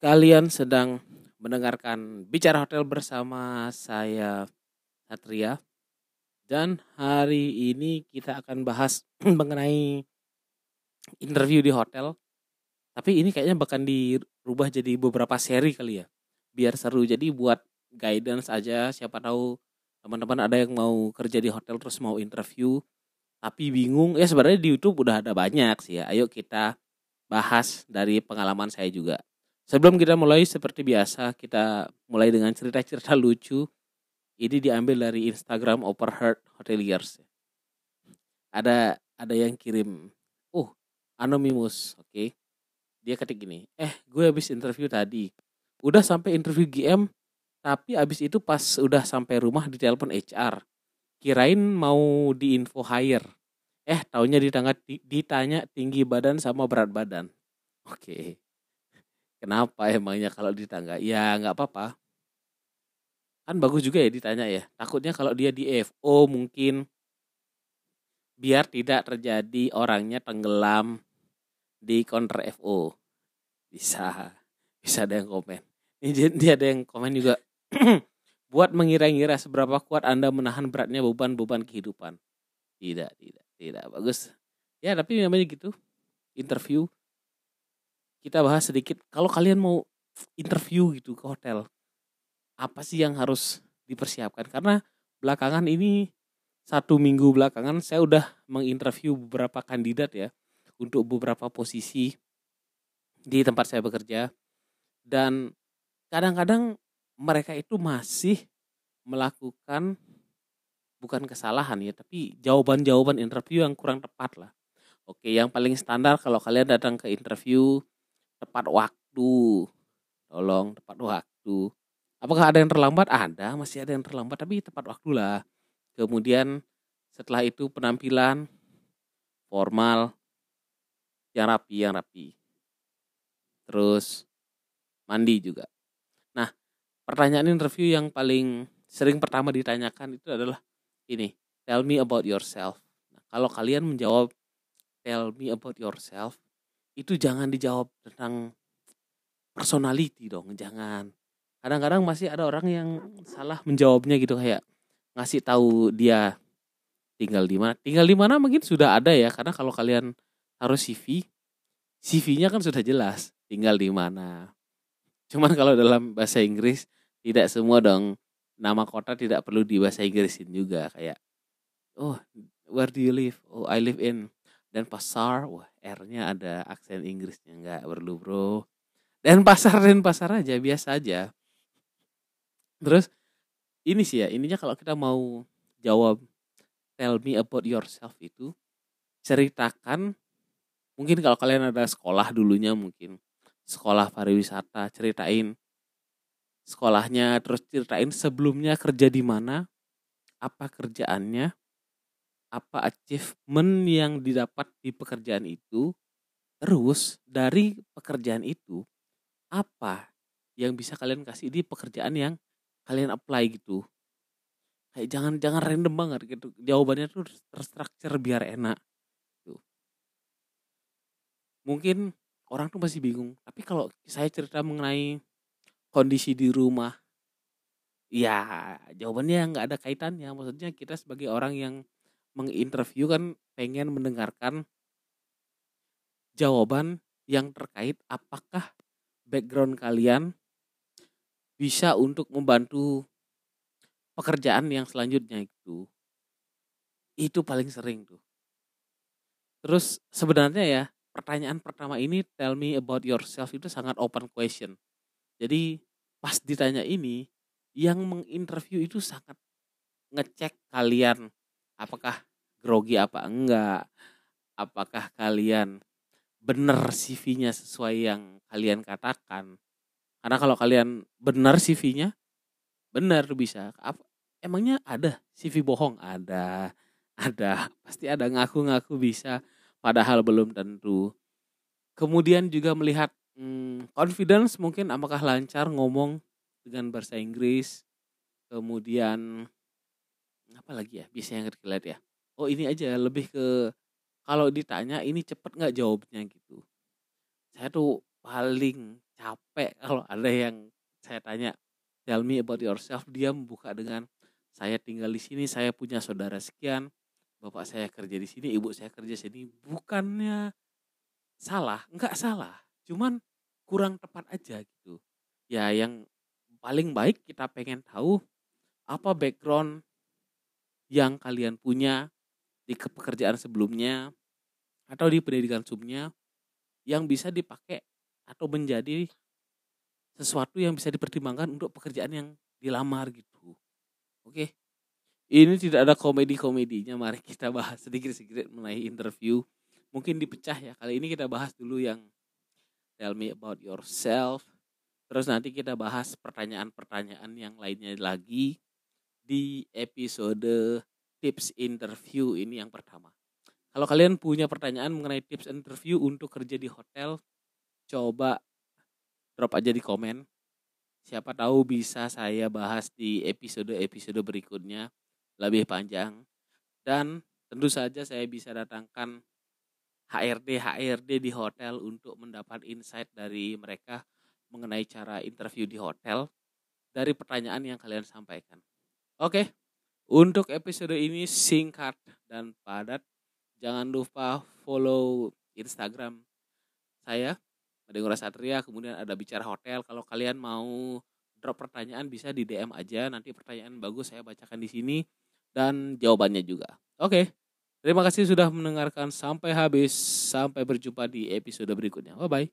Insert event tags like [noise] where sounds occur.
Kalian sedang mendengarkan Bicara Hotel bersama saya Satria dan hari ini kita akan bahas [clears throat] mengenai interview di hotel. Tapi ini kayaknya bahkan dirubah jadi beberapa seri kali ya. Biar seru. Jadi buat guidance aja siapa tahu teman-teman ada yang mau kerja di hotel terus mau interview tapi bingung. Ya sebenarnya di YouTube udah ada banyak sih ya. Ayo kita bahas dari pengalaman saya juga. Sebelum kita mulai seperti biasa, kita mulai dengan cerita-cerita lucu. Ini diambil dari Instagram Overheard Hoteliers. Ada ada yang kirim, "Oh, anonymous." Oke. Okay. Dia ketik gini, "Eh, gue habis interview tadi. Udah sampai interview GM, tapi abis itu pas udah sampai rumah di telepon HR. Kirain mau di info hire. Eh, taunya ditanya, ditanya tinggi badan sama berat badan." Oke. Okay Kenapa emangnya kalau ditangga? Ya nggak apa-apa. Kan bagus juga ya ditanya ya. Takutnya kalau dia di FO mungkin biar tidak terjadi orangnya tenggelam di counter FO. Bisa. Bisa ada yang komen. Ini dia ada yang komen juga. [clears throat] Buat mengira-ngira seberapa kuat Anda menahan beratnya beban-beban kehidupan. Tidak, tidak, tidak. Bagus. Ya, tapi namanya gitu. Interview kita bahas sedikit kalau kalian mau interview gitu ke hotel apa sih yang harus dipersiapkan? Karena belakangan ini satu minggu belakangan saya udah menginterview beberapa kandidat ya untuk beberapa posisi di tempat saya bekerja. Dan kadang-kadang mereka itu masih melakukan bukan kesalahan ya tapi jawaban-jawaban interview yang kurang tepat lah. Oke yang paling standar kalau kalian datang ke interview tepat waktu. Tolong tepat waktu. Apakah ada yang terlambat? Ada, masih ada yang terlambat tapi tepat waktu lah. Kemudian setelah itu penampilan formal yang rapi, yang rapi. Terus mandi juga. Nah, pertanyaan interview yang paling sering pertama ditanyakan itu adalah ini, tell me about yourself. Nah, kalau kalian menjawab tell me about yourself, itu jangan dijawab tentang personality dong, jangan. Kadang-kadang masih ada orang yang salah menjawabnya gitu kayak ngasih tahu dia tinggal di mana. Tinggal di mana mungkin sudah ada ya, karena kalau kalian harus CV, CV-nya kan sudah jelas tinggal di mana. Cuman kalau dalam bahasa Inggris tidak semua dong nama kota tidak perlu di bahasa Inggrisin juga kayak oh where do you live? Oh I live in dan pasar wah R-nya ada aksen Inggrisnya nggak perlu bro. Dan pasar dan pasar aja biasa aja. Terus ini sih ya ininya kalau kita mau jawab tell me about yourself itu ceritakan mungkin kalau kalian ada sekolah dulunya mungkin sekolah pariwisata ceritain sekolahnya terus ceritain sebelumnya kerja di mana apa kerjaannya apa achievement yang didapat di pekerjaan itu terus dari pekerjaan itu apa yang bisa kalian kasih di pekerjaan yang kalian apply gitu. Kayak jangan jangan random banget gitu. Jawabannya tuh terstruktur biar enak gitu. mungkin orang tuh masih bingung tapi kalau saya cerita mengenai kondisi di rumah ya jawabannya nggak ada kaitannya. Maksudnya kita sebagai orang yang menginterview kan pengen mendengarkan jawaban yang terkait apakah background kalian bisa untuk membantu pekerjaan yang selanjutnya itu. Itu paling sering tuh. Terus sebenarnya ya, pertanyaan pertama ini tell me about yourself itu sangat open question. Jadi pas ditanya ini, yang menginterview itu sangat ngecek kalian apakah grogi apa enggak? Apakah kalian benar CV-nya sesuai yang kalian katakan? Karena kalau kalian benar CV-nya benar bisa. Apa emangnya ada CV bohong? Ada. Ada. [laughs] Pasti ada ngaku-ngaku bisa padahal belum tentu. Kemudian juga melihat hmm, confidence mungkin apakah lancar ngomong dengan bahasa Inggris. Kemudian apa lagi ya biasanya yang kita ya? Oh ini aja lebih ke kalau ditanya ini cepet nggak jawabnya? gitu. Saya tuh paling capek [laughs] kalau ada yang saya tanya tell me about yourself. Dia membuka dengan saya tinggal di sini saya punya saudara sekian bapak saya kerja di sini ibu saya kerja di sini. Bukannya salah nggak salah cuman kurang tepat aja gitu. Ya yang paling baik kita pengen tahu apa background yang kalian punya di pekerjaan sebelumnya atau di pendidikan sebelumnya yang bisa dipakai atau menjadi sesuatu yang bisa dipertimbangkan untuk pekerjaan yang dilamar gitu. Oke. Ini tidak ada komedi-komedinya, mari kita bahas sedikit-sedikit mengenai interview. Mungkin dipecah ya. Kali ini kita bahas dulu yang tell me about yourself. Terus nanti kita bahas pertanyaan-pertanyaan yang lainnya lagi di episode tips interview ini yang pertama. Kalau kalian punya pertanyaan mengenai tips interview untuk kerja di hotel, coba drop aja di komen. Siapa tahu bisa saya bahas di episode-episode berikutnya lebih panjang. Dan tentu saja saya bisa datangkan HRD HRD di hotel untuk mendapat insight dari mereka mengenai cara interview di hotel dari pertanyaan yang kalian sampaikan. Oke, untuk episode ini singkat dan padat. Jangan lupa follow Instagram saya, Madengora Satria. Kemudian ada bicara hotel. Kalau kalian mau drop pertanyaan bisa di DM aja. Nanti pertanyaan bagus saya bacakan di sini dan jawabannya juga. Oke, terima kasih sudah mendengarkan sampai habis. Sampai berjumpa di episode berikutnya. Bye bye.